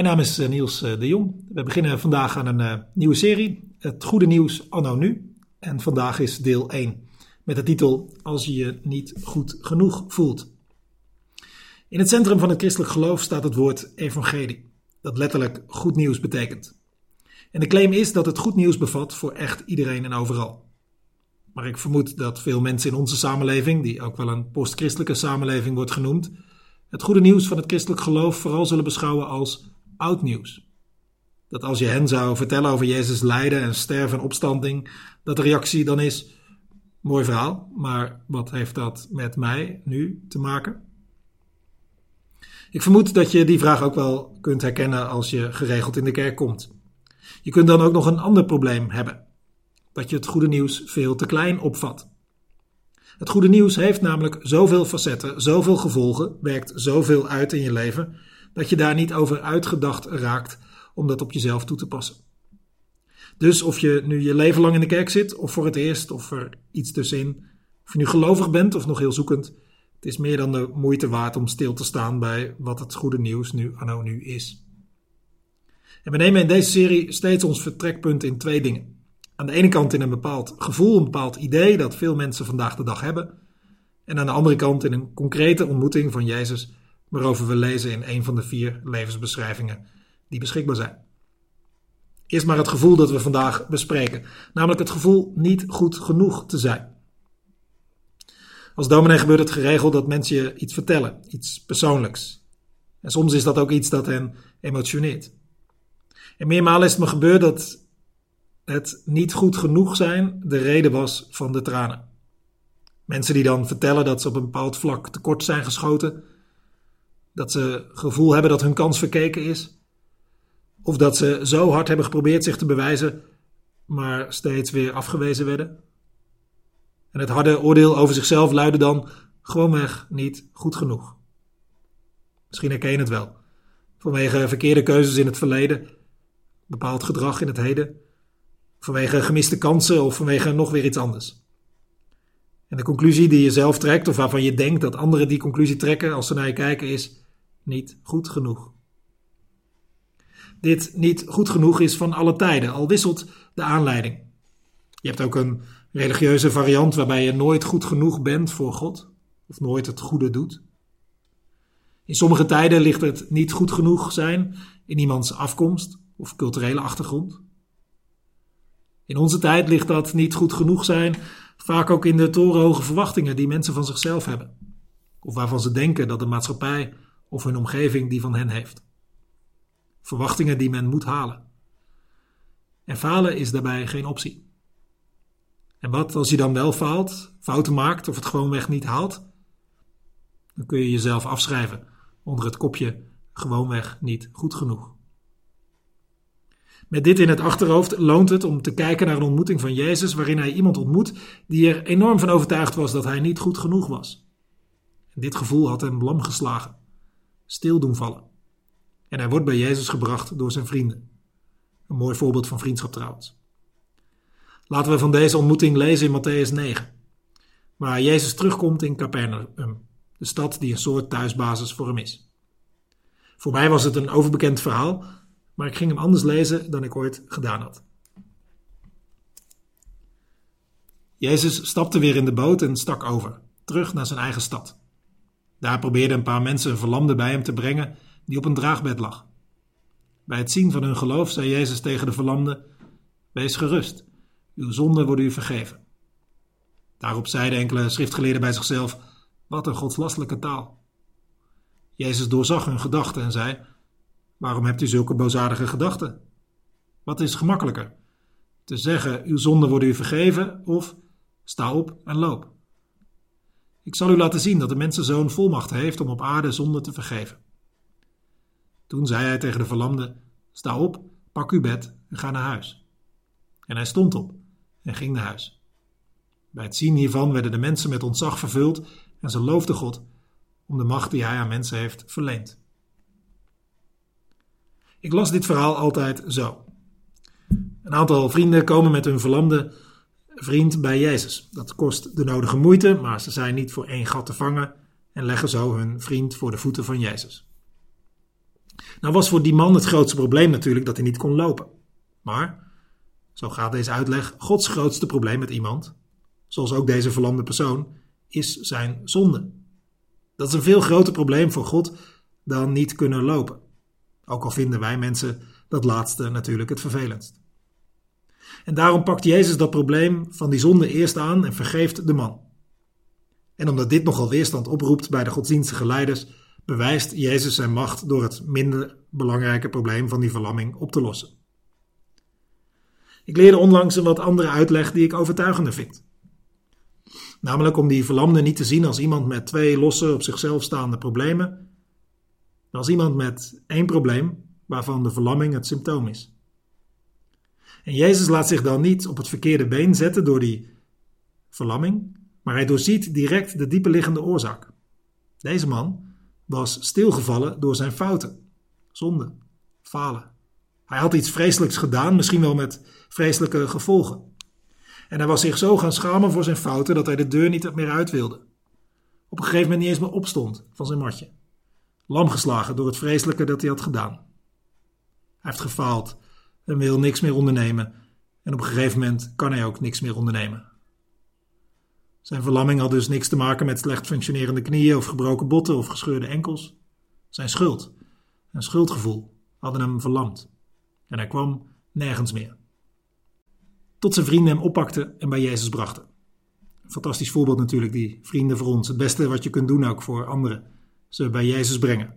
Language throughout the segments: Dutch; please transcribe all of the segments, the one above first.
Mijn naam is eh, Niels eh, de Jong. We beginnen vandaag aan een uh, nieuwe serie, Het Goede Nieuws Anno Nu. En vandaag is deel 1 met de titel Als je je niet goed genoeg voelt. In het centrum van het christelijk geloof staat het woord evangelie, dat letterlijk goed nieuws betekent. En de claim is dat het goed nieuws bevat voor echt iedereen en overal. Maar ik vermoed dat veel mensen in onze samenleving, die ook wel een postchristelijke samenleving wordt genoemd, het goede nieuws van het christelijk geloof vooral zullen beschouwen als oud nieuws. Dat als je hen zou vertellen over Jezus lijden en sterven en opstanding, dat de reactie dan is: mooi verhaal, maar wat heeft dat met mij nu te maken? Ik vermoed dat je die vraag ook wel kunt herkennen als je geregeld in de kerk komt. Je kunt dan ook nog een ander probleem hebben: dat je het goede nieuws veel te klein opvat. Het goede nieuws heeft namelijk zoveel facetten, zoveel gevolgen, werkt zoveel uit in je leven, dat je daar niet over uitgedacht raakt om dat op jezelf toe te passen. Dus of je nu je leven lang in de kerk zit, of voor het eerst, of er iets tussenin, of je nu gelovig bent of nog heel zoekend, het is meer dan de moeite waard om stil te staan bij wat het goede nieuws nu anno nu is. En we nemen in deze serie steeds ons vertrekpunt in twee dingen. Aan de ene kant in een bepaald gevoel, een bepaald idee dat veel mensen vandaag de dag hebben. En aan de andere kant in een concrete ontmoeting van Jezus, waarover we lezen in een van de vier levensbeschrijvingen die beschikbaar zijn. Eerst maar het gevoel dat we vandaag bespreken, namelijk het gevoel niet goed genoeg te zijn. Als dominee gebeurt het geregeld dat mensen je iets vertellen, iets persoonlijks. En soms is dat ook iets dat hen emotioneert. En meermalen is het me gebeurd dat het niet goed genoeg zijn de reden was van de tranen. Mensen die dan vertellen dat ze op een bepaald vlak tekort zijn geschoten, dat ze gevoel hebben dat hun kans verkeken is, of dat ze zo hard hebben geprobeerd zich te bewijzen, maar steeds weer afgewezen werden. En het harde oordeel over zichzelf luidde dan gewoonweg niet goed genoeg. Misschien herken je het wel. Vanwege verkeerde keuzes in het verleden, bepaald gedrag in het heden, vanwege gemiste kansen of vanwege nog weer iets anders. En de conclusie die je zelf trekt, of waarvan je denkt dat anderen die conclusie trekken als ze naar je kijken, is niet goed genoeg. Dit niet goed genoeg is van alle tijden, al wisselt de aanleiding. Je hebt ook een religieuze variant waarbij je nooit goed genoeg bent voor God, of nooit het goede doet. In sommige tijden ligt het niet goed genoeg zijn in iemands afkomst of culturele achtergrond. In onze tijd ligt dat niet goed genoeg zijn, vaak ook in de torenhoge verwachtingen die mensen van zichzelf hebben, of waarvan ze denken dat de maatschappij of hun omgeving die van hen heeft. Verwachtingen die men moet halen. En falen is daarbij geen optie. En wat als je dan wel faalt, fouten maakt of het gewoonweg niet haalt? Dan kun je jezelf afschrijven onder het kopje gewoonweg niet goed genoeg. Met dit in het achterhoofd loont het om te kijken naar een ontmoeting van Jezus waarin hij iemand ontmoet die er enorm van overtuigd was dat hij niet goed genoeg was. Dit gevoel had hem lam geslagen, stil doen vallen. En hij wordt bij Jezus gebracht door zijn vrienden. Een mooi voorbeeld van vriendschap trouwens. Laten we van deze ontmoeting lezen in Matthäus 9, waar Jezus terugkomt in Capernaum, de stad die een soort thuisbasis voor hem is. Voor mij was het een overbekend verhaal, maar ik ging hem anders lezen dan ik ooit gedaan had. Jezus stapte weer in de boot en stak over, terug naar zijn eigen stad. Daar probeerden een paar mensen een verlamde bij hem te brengen die op een draagbed lag. Bij het zien van hun geloof zei Jezus tegen de verlamde: Wees gerust, uw zonden worden u vergeven. Daarop zeiden enkele schriftgeleerden bij zichzelf: Wat een godslastelijke taal. Jezus doorzag hun gedachten en zei: Waarom hebt u zulke boosaardige gedachten? Wat is gemakkelijker? Te zeggen, uw zonden worden u vergeven, of sta op en loop. Ik zal u laten zien dat de mensenzoon volmacht heeft om op aarde zonde te vergeven. Toen zei hij tegen de verlamde, sta op, pak uw bed en ga naar huis. En hij stond op en ging naar huis. Bij het zien hiervan werden de mensen met ontzag vervuld en ze loofden God om de macht die hij aan mensen heeft verleend. Ik las dit verhaal altijd zo. Een aantal vrienden komen met hun verlamde vriend bij Jezus. Dat kost de nodige moeite, maar ze zijn niet voor één gat te vangen en leggen zo hun vriend voor de voeten van Jezus. Nou was voor die man het grootste probleem natuurlijk dat hij niet kon lopen. Maar, zo gaat deze uitleg, Gods grootste probleem met iemand, zoals ook deze verlamde persoon, is zijn zonde. Dat is een veel groter probleem voor God dan niet kunnen lopen. Ook al vinden wij mensen dat laatste natuurlijk het vervelendst. En daarom pakt Jezus dat probleem van die zonde eerst aan en vergeeft de man. En omdat dit nogal weerstand oproept bij de godsdienstige leiders, bewijst Jezus zijn macht door het minder belangrijke probleem van die verlamming op te lossen. Ik leerde onlangs een wat andere uitleg die ik overtuigender vind. Namelijk om die verlamde niet te zien als iemand met twee losse op zichzelf staande problemen, maar als iemand met één probleem waarvan de verlamming het symptoom is. En Jezus laat zich dan niet op het verkeerde been zetten door die verlamming, maar hij doorziet direct de dieperliggende oorzaak. Deze man was stilgevallen door zijn fouten, zonde, falen. Hij had iets vreselijks gedaan, misschien wel met vreselijke gevolgen. En hij was zich zo gaan schamen voor zijn fouten dat hij de deur niet meer uit wilde. Op een gegeven moment niet eens meer opstond van zijn matje. Lam geslagen door het vreselijke dat hij had gedaan. Hij heeft gefaald en wil niks meer ondernemen. En op een gegeven moment kan hij ook niks meer ondernemen. Zijn verlamming had dus niks te maken met slecht functionerende knieën of gebroken botten of gescheurde enkels. Zijn schuld en schuldgevoel hadden hem verlamd. En hij kwam nergens meer. Tot zijn vrienden hem oppakten en bij Jezus brachten. Fantastisch voorbeeld natuurlijk, die vrienden voor ons. Het beste wat je kunt doen ook voor anderen. Ze bij Jezus brengen.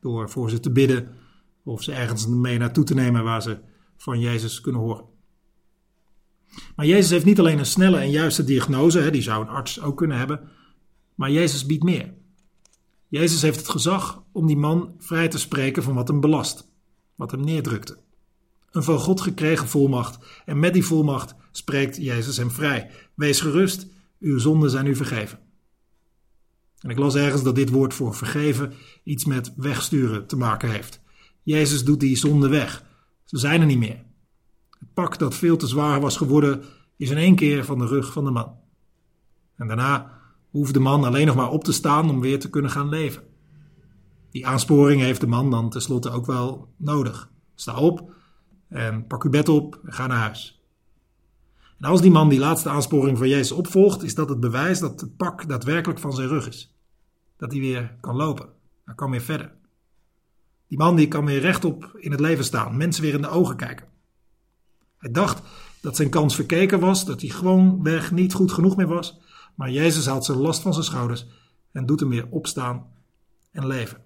Door voor ze te bidden of ze ergens mee naartoe te nemen waar ze van Jezus kunnen horen. Maar Jezus heeft niet alleen een snelle en juiste diagnose, die zou een arts ook kunnen hebben, maar Jezus biedt meer. Jezus heeft het gezag om die man vrij te spreken van wat hem belast, wat hem neerdrukte. Een van God gekregen volmacht en met die volmacht spreekt Jezus hem vrij. Wees gerust, uw zonden zijn u vergeven. En ik las ergens dat dit woord voor vergeven iets met wegsturen te maken heeft. Jezus doet die zonde weg. Ze zijn er niet meer. Het pak dat veel te zwaar was geworden, is in één keer van de rug van de man. En daarna hoeft de man alleen nog maar op te staan om weer te kunnen gaan leven. Die aansporing heeft de man dan tenslotte ook wel nodig. Sta op en pak uw bed op en ga naar huis. En als die man die laatste aansporing van Jezus opvolgt, is dat het bewijs dat het pak daadwerkelijk van zijn rug is. Dat hij weer kan lopen. Hij kan weer verder. Die man die kan weer rechtop in het leven staan, mensen weer in de ogen kijken. Hij dacht dat zijn kans verkeken was, dat hij gewoon weg niet goed genoeg meer was. Maar Jezus haalt zijn last van zijn schouders en doet hem weer opstaan en leven.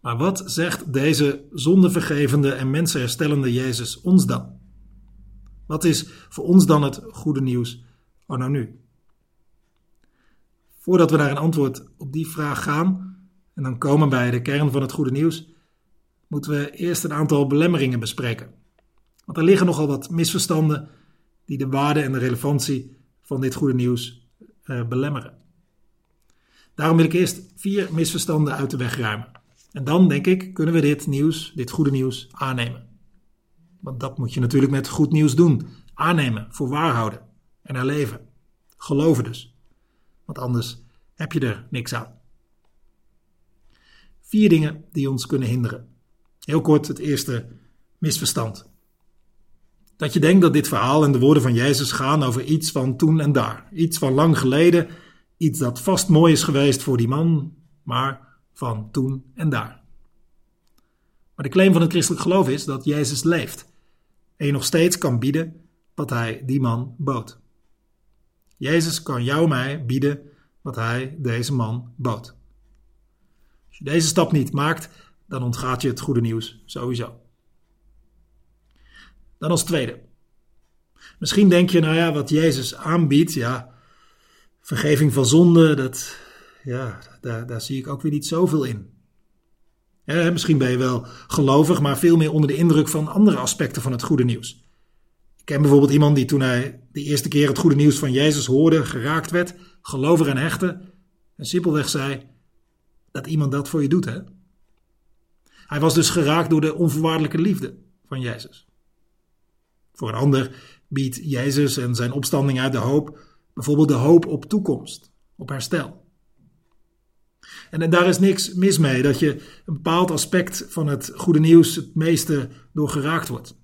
Maar wat zegt deze zondevergevende en mensenherstellende Jezus ons dan? Wat is voor ons dan het goede nieuws anno nu? Voordat we naar een antwoord op die vraag gaan en dan komen bij de kern van het goede nieuws, moeten we eerst een aantal belemmeringen bespreken. Want er liggen nogal wat misverstanden die de waarde en de relevantie van dit goede nieuws uh, belemmeren. Daarom wil ik eerst vier misverstanden uit de weg ruimen. En dan, denk ik, kunnen we dit nieuws, dit goede nieuws, aannemen. Want dat moet je natuurlijk met goed nieuws doen. Aannemen, voor waar houden en herleven. Geloven dus. Want anders heb je er niks aan. Vier dingen die ons kunnen hinderen. Heel kort het eerste misverstand. Dat je denkt dat dit verhaal en de woorden van Jezus gaan over iets van toen en daar. Iets van lang geleden, iets dat vast mooi is geweest voor die man, maar van toen en daar. Maar de claim van het christelijk geloof is dat Jezus leeft en je nog steeds kan bieden wat hij die man bood. Jezus kan jou mij bieden wat hij deze man bood. Als je deze stap niet maakt, dan ontgaat je het goede nieuws sowieso. Dan als tweede. Misschien denk je, nou ja, wat Jezus aanbiedt, ja, vergeving van zonde, dat, ja, daar, daar zie ik ook weer niet zoveel in. misschien ben je wel gelovig, maar veel meer onder de indruk van andere aspecten van het goede nieuws. Ik ken bijvoorbeeld iemand die toen hij de eerste keer het goede nieuws van Jezus hoorde, geraakt werd, gelovig en hechte, en simpelweg zei dat iemand dat voor je doet. Hè? Hij was dus geraakt door de onvoorwaardelijke liefde van Jezus. Voor een ander biedt Jezus en zijn opstanding uit de hoop bijvoorbeeld de hoop op toekomst, op herstel. En, en daar is niks mis mee dat je een bepaald aspect van het goede nieuws het meeste door geraakt wordt.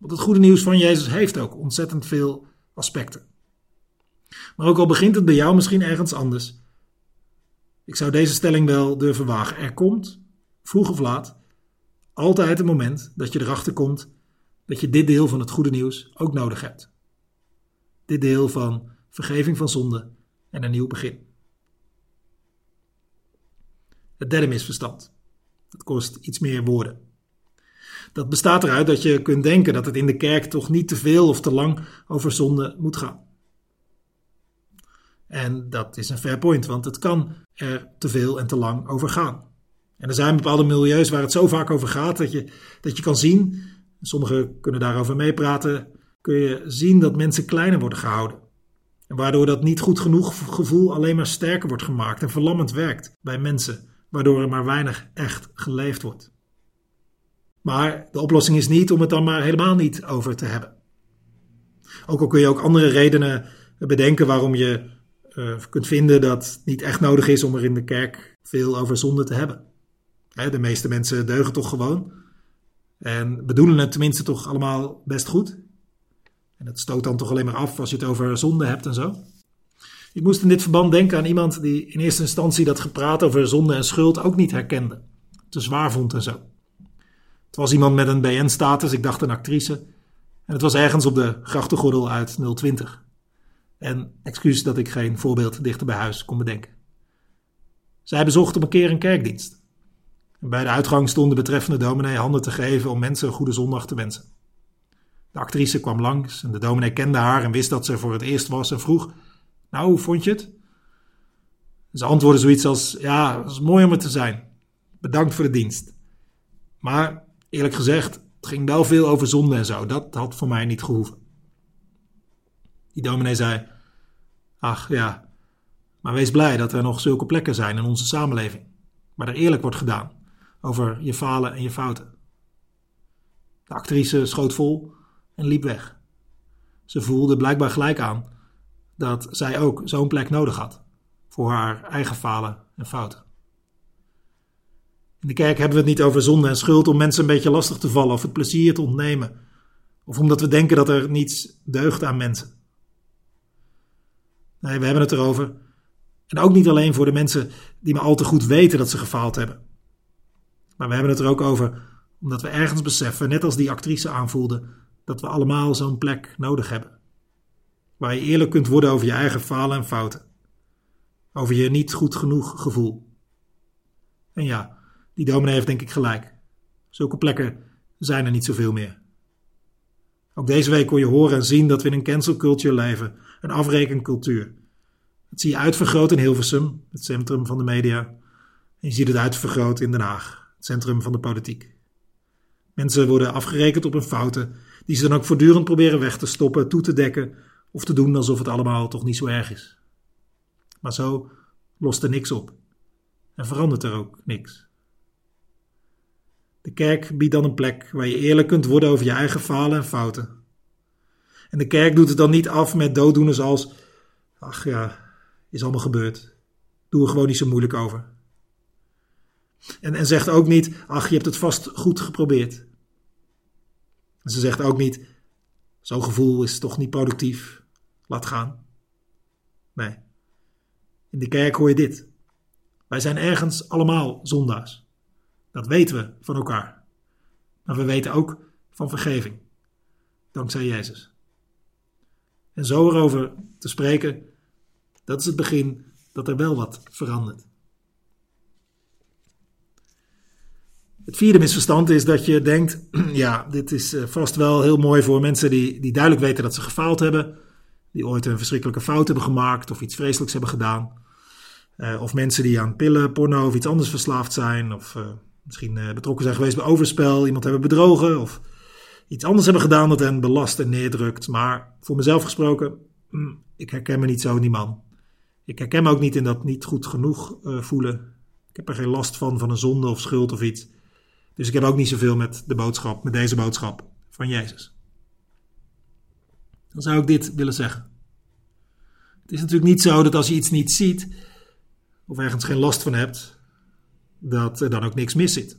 Want het goede nieuws van Jezus heeft ook ontzettend veel aspecten. Maar ook al begint het bij jou misschien ergens anders. Ik zou deze stelling wel durven wagen. Er komt, vroeg of laat, altijd een moment dat je erachter komt dat je dit deel van het goede nieuws ook nodig hebt. Dit deel van vergeving van zonde en een nieuw begin. Het derde misverstand. Dat kost iets meer woorden. Dat bestaat eruit dat je kunt denken dat het in de kerk toch niet te veel of te lang over zonde moet gaan. En dat is een fair point, want het kan er te veel en te lang over gaan. En er zijn bepaalde milieus waar het zo vaak over gaat dat je, dat je kan zien, sommigen kunnen daarover meepraten, kun je zien dat mensen kleiner worden gehouden. En waardoor dat niet goed genoeg gevoel alleen maar sterker wordt gemaakt en verlammend werkt bij mensen, waardoor er maar weinig echt geleefd wordt. Maar de oplossing is niet om het dan maar helemaal niet over te hebben. Ook al kun je ook andere redenen bedenken waarom je uh, kunt vinden dat het niet echt nodig is om er in de kerk veel over zonde te hebben. Hè, de meeste mensen deugen toch gewoon en bedoelen het tenminste toch allemaal best goed. En dat stoot dan toch alleen maar af als je het over zonde hebt en zo. Ik moest in dit verband denken aan iemand die in eerste instantie dat gepraat over zonde en schuld ook niet herkende. Te zwaar vond en zo. Het was iemand met een BN-status, ik dacht een actrice. En het was ergens op de grachtengordel uit 020. En excuus dat ik geen voorbeeld dichter bij huis kon bedenken. Zij bezocht op een keer een kerkdienst. En bij de uitgang stond de betreffende dominee handen te geven om mensen een goede zondag te wensen. De actrice kwam langs en de dominee kende haar en wist dat ze voor het eerst was en vroeg: Nou, hoe vond je het? Ze antwoordde zoiets als: Ja, het was mooi om er te zijn. Bedankt voor de dienst. Maar eerlijk gezegd, het ging wel veel over zonde en zo. Dat had voor mij niet gehoeven. Die dominee zei: Ach ja, maar wees blij dat er nog zulke plekken zijn in onze samenleving, waar er eerlijk wordt gedaan over je falen en je fouten. De actrice schoot vol en liep weg. Ze voelde blijkbaar gelijk aan dat zij ook zo'n plek nodig had voor haar eigen falen en fouten. In de kerk hebben we het niet over zonde en schuld om mensen een beetje lastig te vallen of het plezier te ontnemen, of omdat we denken dat er niets deugt aan mensen. Nee, we hebben het erover. En ook niet alleen voor de mensen die maar al te goed weten dat ze gefaald hebben. Maar we hebben het er ook over omdat we ergens beseffen, net als die actrice aanvoelde, dat we allemaal zo'n plek nodig hebben. Waar je eerlijk kunt worden over je eigen falen en fouten. Over je niet goed genoeg gevoel. En ja, die dominee heeft denk ik gelijk. Zulke plekken zijn er niet zoveel meer. Ook deze week kon je horen en zien dat we in een cancel culture leven, een afrekencultuur. Dat zie je uitvergroot in Hilversum, het centrum van de media. En je ziet het uitvergroot in Den Haag, het centrum van de politiek. Mensen worden afgerekend op hun fouten, die ze dan ook voortdurend proberen weg te stoppen, toe te dekken of te doen alsof het allemaal toch niet zo erg is. Maar zo lost er niks op en verandert er ook niks. De kerk biedt dan een plek waar je eerlijk kunt worden over je eigen falen en fouten. En de kerk doet het dan niet af met dooddoeners als: ach ja, is allemaal gebeurd. Doe er gewoon niet zo moeilijk over. En, en zegt ook niet: ach, je hebt het vast goed geprobeerd. En ze zegt ook niet: zo'n gevoel is toch niet productief, laat gaan. Nee. In de kerk hoor je dit. Wij zijn ergens allemaal zondaars. Dat weten we van elkaar. Maar we weten ook van vergeving. Dankzij Jezus. En zo erover te spreken, dat is het begin dat er wel wat verandert. Het vierde misverstand is dat je denkt: ja, dit is eh, vast wel heel mooi voor mensen die, die duidelijk weten dat ze gefaald hebben, die ooit een verschrikkelijke fout hebben gemaakt of iets vreselijks hebben gedaan. Uh, of mensen die aan pillen, porno of iets anders verslaafd zijn, of uh, misschien uh, betrokken zijn geweest bij overspel, iemand hebben bedrogen of iets anders hebben gedaan dat hen belast en neerdrukt. Maar voor mezelf gesproken, mm, ik herken me niet zo in die man. Ik herken me ook niet in dat niet goed genoeg voelen. Ik heb er geen last van, van een zonde of schuld of iets. Dus ik heb ook niet zoveel met de boodschap, met deze boodschap van Jezus. Dan zou ik dit willen zeggen. Het is natuurlijk niet zo dat als je iets niet ziet, of ergens geen last van hebt, dat er dan ook niks mis zit.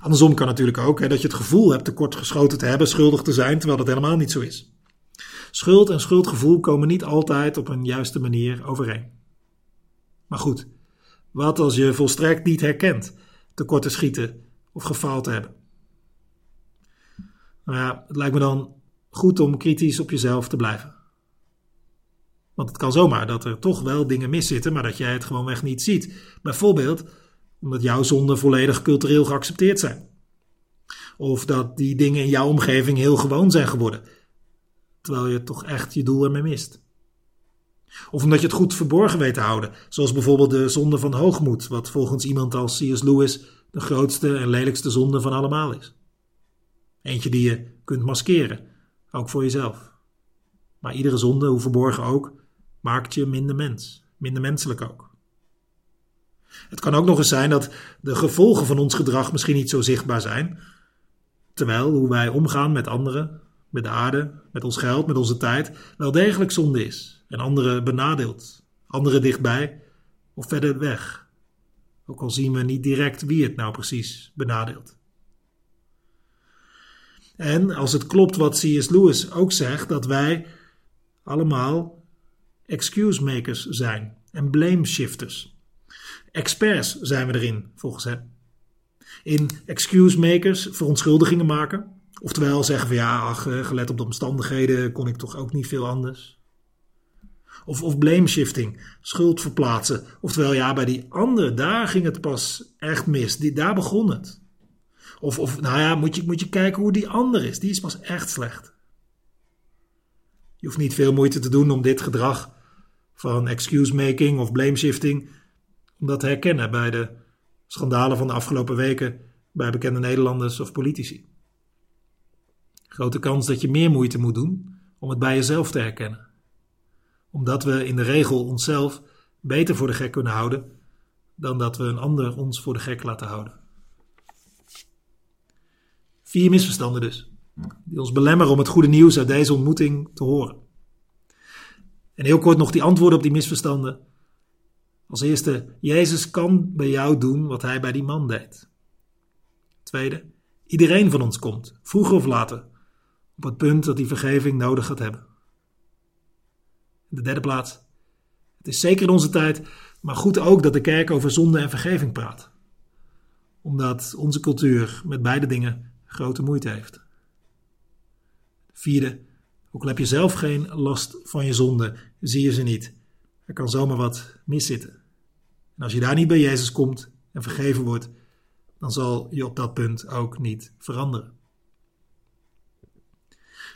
Andersom kan natuurlijk ook hè, dat je het gevoel hebt tekort geschoten te hebben, schuldig te zijn, terwijl dat helemaal niet zo is. Schuld en schuldgevoel komen niet altijd op een juiste manier overeen. Maar goed, wat als je volstrekt niet herkent tekort te schieten of gefaald te hebben? Nou ja, het lijkt me dan goed om kritisch op jezelf te blijven. Want het kan zomaar dat er toch wel dingen miszitten, maar dat jij het gewoonweg niet ziet. Bijvoorbeeld omdat jouw zonden volledig cultureel geaccepteerd zijn. Of dat die dingen in jouw omgeving heel gewoon zijn geworden, terwijl je toch echt je doel ermee mist. Of omdat je het goed verborgen weet te houden, zoals bijvoorbeeld de zonde van hoogmoed, wat volgens iemand als C.S. Lewis de grootste en lelijkste zonde van allemaal is. Eentje die je kunt maskeren, ook voor jezelf. Maar iedere zonde, hoe verborgen ook, maakt je minder mens, minder menselijk ook. Het kan ook nog eens zijn dat de gevolgen van ons gedrag misschien niet zo zichtbaar zijn, terwijl hoe wij omgaan met anderen, met de aarde, met ons geld, met onze tijd, wel degelijk zonde is en anderen benadeelt, anderen dichtbij of verder weg. Ook al zien we niet direct wie het nou precies benadeelt. En als het klopt wat C.S. Lewis ook zegt, dat wij allemaal excuse makers zijn en blame shifters. Experts zijn we erin, volgens hem. In excuse makers verontschuldigingen maken. Oftewel zeggen van ja, ach, eh, gelet op de omstandigheden kon ik toch ook niet veel anders. Of, of blame shifting, schuld verplaatsen. Oftewel ja, bij die ander, daar ging het pas echt mis. Die, daar begon het. Of, of nou ja, moet je, moet je kijken hoe die ander is. Die is pas echt slecht. Je hoeft niet veel moeite te doen om dit gedrag van excuse making of blame shifting om dat te herkennen bij de schandalen van de afgelopen weken bij bekende Nederlanders of politici. Grote kans dat je meer moeite moet doen om het bij jezelf te herkennen. Omdat we in de regel onszelf beter voor de gek kunnen houden dan dat we een ander ons voor de gek laten houden. Vier misverstanden dus, die ons belemmeren om het goede nieuws uit deze ontmoeting te horen. En heel kort nog die antwoorden op die misverstanden. Als eerste, Jezus kan bij jou doen wat hij bij die man deed. Tweede, iedereen van ons komt, vroeger of later, op het punt dat hij vergeving nodig gaat hebben. De derde plaats, het is zeker in onze tijd, maar goed ook dat de kerk over zonde en vergeving praat. Omdat onze cultuur met beide dingen grote moeite heeft. Vierde, ook al heb je zelf geen last van je zonde, zie je ze niet. Er kan zomaar wat miszitten. En als je daar niet bij Jezus komt en vergeven wordt, dan zal je op dat punt ook niet veranderen.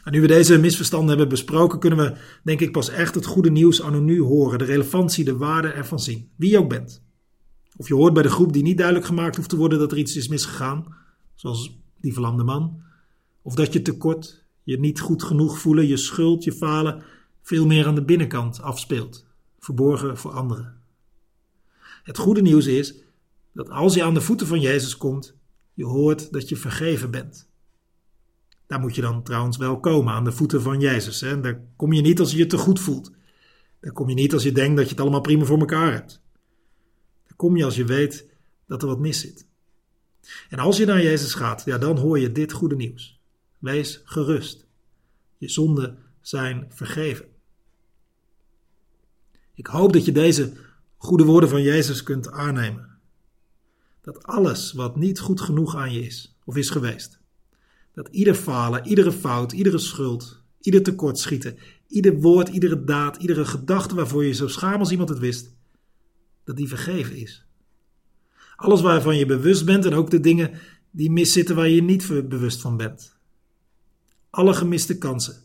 En nu we deze misverstanden hebben besproken, kunnen we denk ik pas echt het goede nieuws anno nu horen, de relevantie, de waarde ervan zien, wie je ook bent. Of je hoort bij de groep die niet duidelijk gemaakt hoeft te worden dat er iets is misgegaan, zoals die verlamde man, of dat je tekort, je niet goed genoeg voelen, je schuld, je falen veel meer aan de binnenkant afspeelt, verborgen voor anderen. Het goede nieuws is dat als je aan de voeten van Jezus komt, je hoort dat je vergeven bent. Daar moet je dan trouwens wel komen, aan de voeten van Jezus. Hè? Daar kom je niet als je je te goed voelt. Daar kom je niet als je denkt dat je het allemaal prima voor elkaar hebt. Daar kom je als je weet dat er wat mis zit. En als je naar Jezus gaat, ja, dan hoor je dit goede nieuws. Wees gerust. Je zonden zijn vergeven. Ik hoop dat je deze goede woorden van Jezus kunt aannemen. Dat alles wat niet goed genoeg aan je is of is geweest, dat ieder falen, iedere fout, iedere schuld, ieder tekortschieten, ieder woord, iedere daad, iedere gedachte waarvoor je zo schaam als iemand het wist, dat die vergeven is. Alles waarvan je bewust bent en ook de dingen die miszitten waar je niet bewust van bent. Alle gemiste kansen.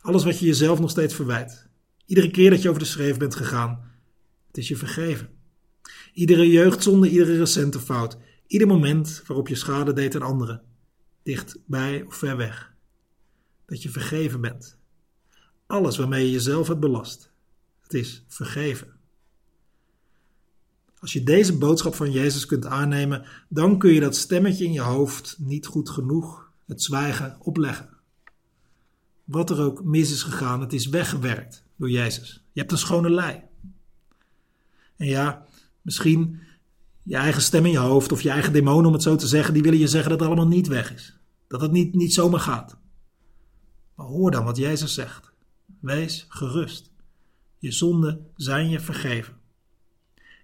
Alles wat je jezelf nog steeds verwijt. Iedere keer dat je over de schreef bent gegaan, het is je vergeven. Iedere jeugdzonde, iedere recente fout, ieder moment waarop je schade deed aan anderen, dichtbij of ver weg. Dat je vergeven bent. Alles waarmee je jezelf hebt belast, het is vergeven. Als je deze boodschap van Jezus kunt aannemen, dan kun je dat stemmetje in je hoofd niet goed genoeg, het zwijgen, opleggen. Wat er ook mis is gegaan, het is weggewerkt door Jezus. Je hebt een schone lei. En ja, misschien Je eigen stem in je hoofd of je eigen demonen, om het zo te zeggen, die willen je zeggen dat het allemaal niet weg is. Dat het niet, niet zomaar gaat. Maar hoor dan wat Jezus zegt. Wees gerust. Je zonden zijn je vergeven.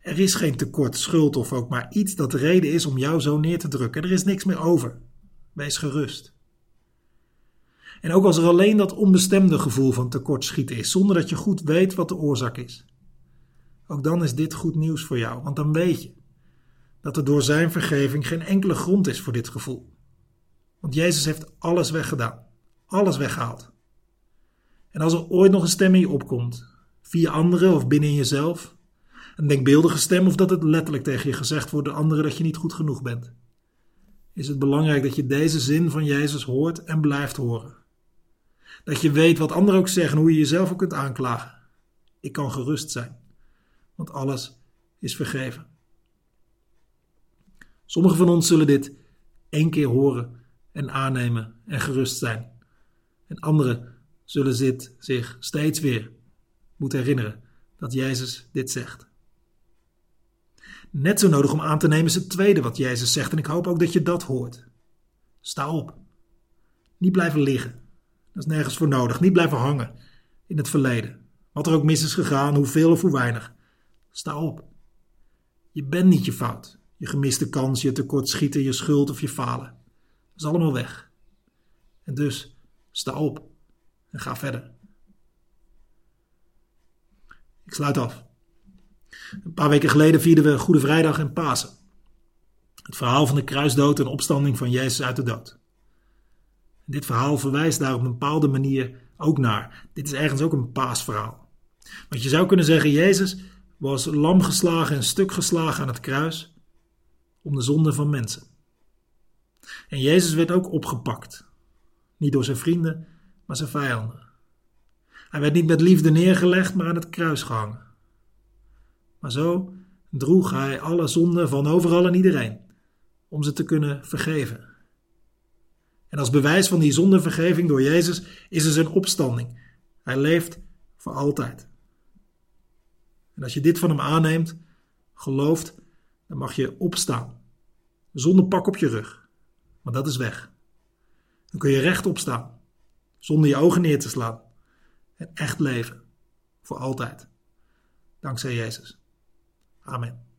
Er is geen tekort, schuld of ook maar iets dat de reden is om jou zo neer te drukken. Er is niks meer over. Wees gerust. En ook als er alleen dat onbestemde gevoel van tekortschieten is, zonder dat je goed weet wat de oorzaak is. Ook dan is dit goed nieuws voor jou, want dan weet je dat er door zijn vergeving geen enkele grond is voor dit gevoel. Want Jezus heeft alles weggedaan, alles weggehaald. En als er ooit nog een stem in je opkomt, via anderen of binnen jezelf, een denkbeeldige stem of dat het letterlijk tegen je gezegd wordt door anderen dat je niet goed genoeg bent, is het belangrijk dat je deze zin van Jezus hoort en blijft horen. Dat je weet wat anderen ook zeggen, hoe je jezelf ook kunt aanklagen. Ik kan gerust zijn, want alles is vergeven. Sommigen van ons zullen dit één keer horen en aannemen en gerust zijn. En anderen zullen dit zich steeds weer moeten herinneren dat Jezus dit zegt. Net zo nodig om aan te nemen is het tweede wat Jezus zegt en ik hoop ook dat je dat hoort. Sta op. Niet blijven liggen. Dat is nergens voor nodig. Niet blijven hangen in het verleden. Wat er ook mis is gegaan, hoeveel of hoe weinig. Sta op. Je bent niet je fout. Je gemiste kans, je tekortschieten, je schuld of je falen. Dat is allemaal weg. En dus, sta op en ga verder. Ik sluit af. Een paar weken geleden vierden we Goede Vrijdag en Pasen. Het verhaal van de kruisdood en opstanding van Jezus uit de dood. Dit verhaal verwijst daar op een bepaalde manier ook naar. Dit is ergens ook een paasverhaal. Want je zou kunnen zeggen, Jezus was lam geslagen en stuk geslagen aan het kruis om de zonde van mensen. En Jezus werd ook opgepakt. Niet door zijn vrienden, maar zijn vijanden. Hij werd niet met liefde neergelegd, maar aan het kruis gehangen. Maar zo droeg hij alle zonden van overal en iedereen, om ze te kunnen vergeven. En als bewijs van die zondevergeving door Jezus is er zijn opstanding. Hij leeft voor altijd. En als je dit van hem aanneemt, gelooft, dan mag je opstaan. Zonder pak op je rug. Maar dat is weg. Dan kun je rechtop staan. Zonder je ogen neer te slaan. En echt leven. Voor altijd. Dankzij Jezus. Amen.